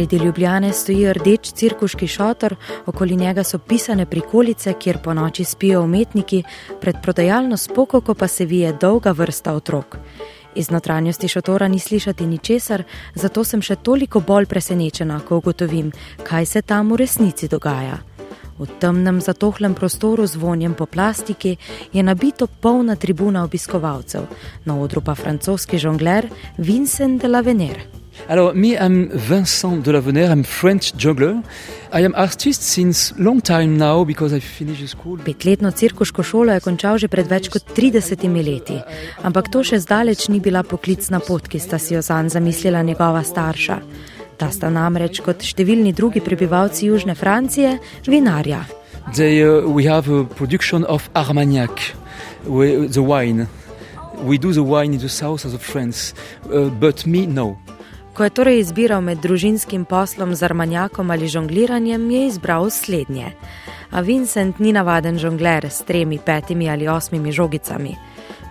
Sredi Ljubljane stoji rdeč cirkuški šotor, okoli njega so pisane prikolice, kjer po noči spijo umetniki, pred prodajalno spokoko pa se vije dolga vrsta otrok. Iz notranjosti šotora ni slišati ničesar, zato sem še toliko bolj presenečena, ko ugotovim, kaj se tam v resnici dogaja. V temnem zatohlem prostoru z vonjem po plastiki je nabito polna tribuna obiskovalcev, na odru pa francoski žongler Vincent de la Venere. Alors, me, I'm Vincent de la Venere, I'm French juggler. I am artist since long time now because I finished school. Petletno cirkuško šolo je končal že pred več kot 30 leti, ampak to še zdaleč ni bila poklicna pot, ki sta si jo zanj zamislila njegova starša. Ta sta namreč kot številni drugi prebivalci Južne Francije vinarja. They, uh, we have a production of Armagnac, we, the wine. We do the wine in the south of France, uh, but me no. Ko je torej izbiral med družinskim poslom z armanjakom ali žongliranjem, je izbral slednje. A Vincent ni navaden žongler s tremi, petimi ali osmimi žogicami.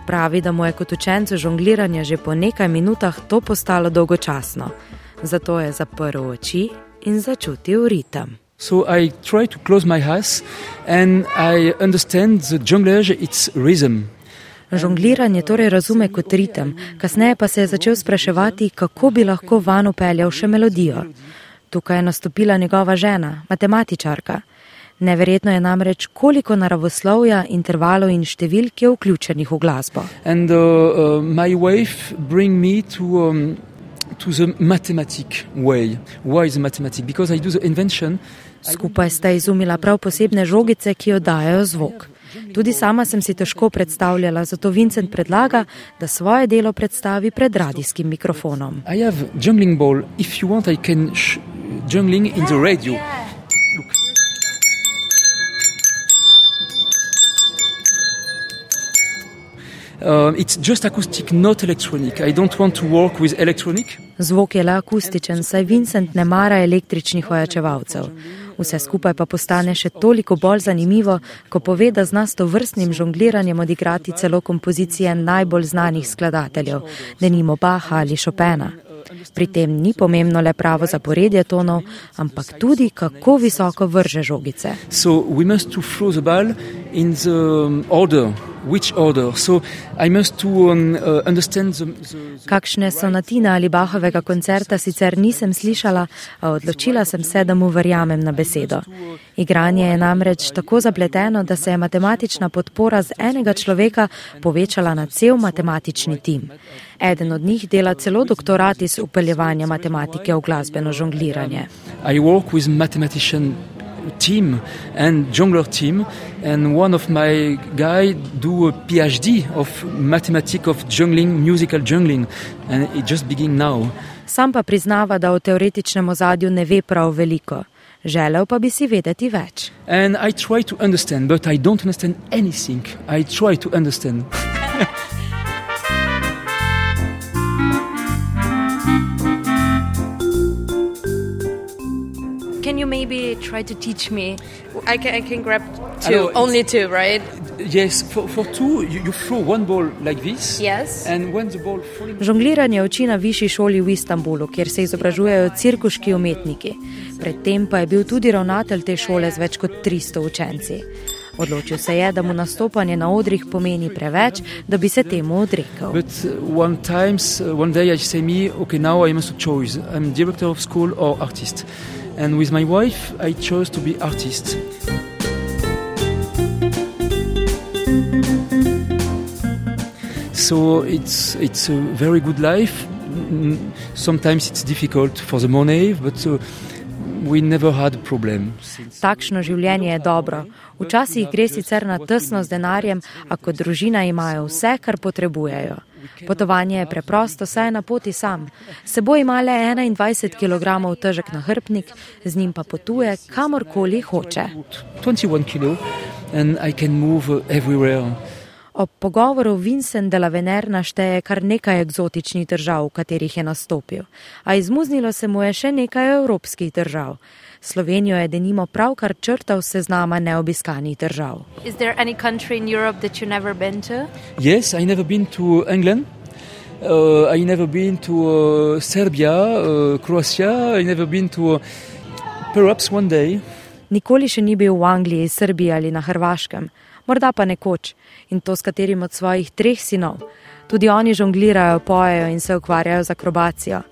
Pravi, da mu je kot učencu žongliranja že po nekaj minutah to postalo dolgočasno zato je zaprl oči in začutil ritem. So I try to close my eyes and I understand the jonglage, it's rhythm. Žongliranje torej razume kot ritem, kasneje pa se je začel spraševati, kako bi lahko van upeljal še melodijo. Tukaj je nastopila njegova žena, matematičarka. Neverjetno je namreč, koliko naravoslovja, intervalov in številk je vključenih v glasbo. And, uh, uh, to the mathematic way. Why the mathematic? Because I do the invention. Skupaj sta izumila prav posebne žogice, ki oddajajo zvok. Tudi sama sem si težko predstavljala, zato Vincent predlaga, da svoje delo predstavi pred radijskim mikrofonom. Ball. If you want, I can jungling in the radio. Uh, it's just acoustic, not electronic. I don't want to work with electronic. Zvok je le akustičen, saj Vincent ne mara električnih ojačevalcev. Vse skupaj pa postane še toliko bolj zanimivo, ko pove, da zna s to vrstnim žongliranjem odigrati celo kompozicije najbolj znanih skladateljev, denimo Baha ali Chopina. Pri tem ni pomembno le pravo zaporedje tonov, ampak tudi kako visoko vrže žogice. In the um, order which order. So I must to um, uh, understand the, the, the Kakšne sonatina ali Bahovega koncerta sicer nisem slišala, a odločila sem se, da mu verjamem na besedo. Igranje je namreč tako zapleteno, da se je matematična podpora z enega človeka povečala na cel matematični tim. Eden od njih dela celo doktorat iz upeljevanja matematike v glasbeno žongliranje. I work with mathematician team and jungler team and one of my guy do a PhD of mathematics of jungling musical jungling and it just begin now Sam pa priznava, da o teoretičnem ozadju ne ve prav veliko. Želel pa bi si vedeti več. And I try to understand, but I don't understand anything. I try to understand. Maybe try to teach me? I can, I can grab two, only two, right? Yes, for, for two, you, you throw one ball like this. Yes. And when the ball falling... Žongliranje uči na višji šoli v Istanbulu, kjer se izobražujejo cirkuški umetniki. Predtem pa je bil tudi ravnatelj te šole z več kot 300 učenci. Odločil se je, da mu nastopanje na odrih pomeni preveč, da bi se temu odrekel. But uh, one times, uh, one day I say me, okay, now I must choose. I'm director of school or artist and with my wife I chose to be artist. So it's it's a very good life. Sometimes it's difficult for the money, but uh, we never had a problem. Takšno življenje je dobro. Včasih gre sicer na tesno z denarjem, a kot družina imajo vse, kar potrebujejo. Potovanje je preprosto, saj je na poti sam. Seboj ima le 21 kg težek nahrbnik, z njim pa potuje kamorkoli hoče. 21 kg in lahko potujem vsevir. Ob pogovoru Vincent de la Vener našteje kar nekaj eksotičnih držav, v katerih je nastopil, a izmuznilo se mu je še nekaj evropskih držav. Slovenijo je denimo pravkar črtal seznama neobiskanih držav. Yes, I never been to England. Uh, I never been to uh, Serbia, uh, Croatia. I never been to uh, perhaps one day. Nikoli še ni bil v Angliji, Srbiji ali na Hrvaškem, morda pa nekoč in to s katerim od svojih treh sinov. Tudi oni žonglirajo, pojejo in se ukvarjajo z akrobacijo.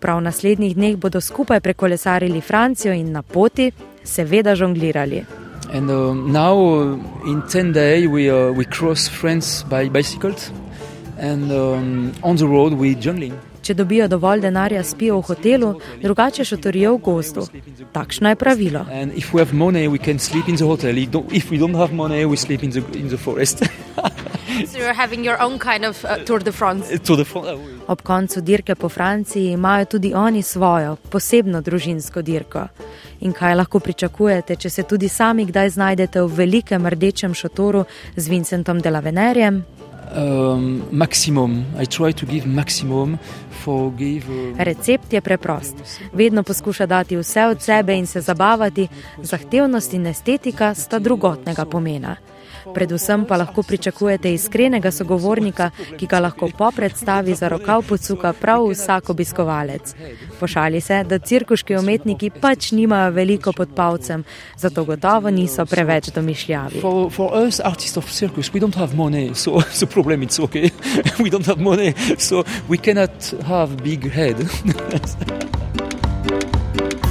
Prav v naslednjih dneh bodo skupaj prekolesarili Francijo in na poti, seveda, žonglirali. And uh, now, uh, in 10 days, we, uh, we cross France by bicycle, and um, on the road, we jungling. Če dobijo dovolj denarja, spijo v hotelu, drugače šotorijo v gozdu. Takšno je pravilo. Money, hotel. If we don't have money, we sleep in the, in the forest. so you're having your own kind of Tour de France. Tour de France. Ob koncu dirke po Franciji imajo tudi oni svojo posebno družinsko dirko. In kaj lahko pričakujete, če se tudi sami kdaj znajdete v velikem rdečem šotoru z Vincentom Delavenerjem? Um, maksimum. I try to give maximum. Recept je preprost. Vedno poskuša dati vse od sebe in se zabavati, zahtevnost in estetika sta drugotnega pomena. Predvsem pa lahko pričakujete iskrenega sogovornika, ki ga lahko po predstavi za rokav pocuka prav vsak obiskovalec. Pošali se, da cirkuški umetniki pač nimajo veliko pod palcem, zato gotovo niso preveč domišljavi. For, for us, circus, we don't have money, so the problem is okay. We don't have money, so we cannot have big head.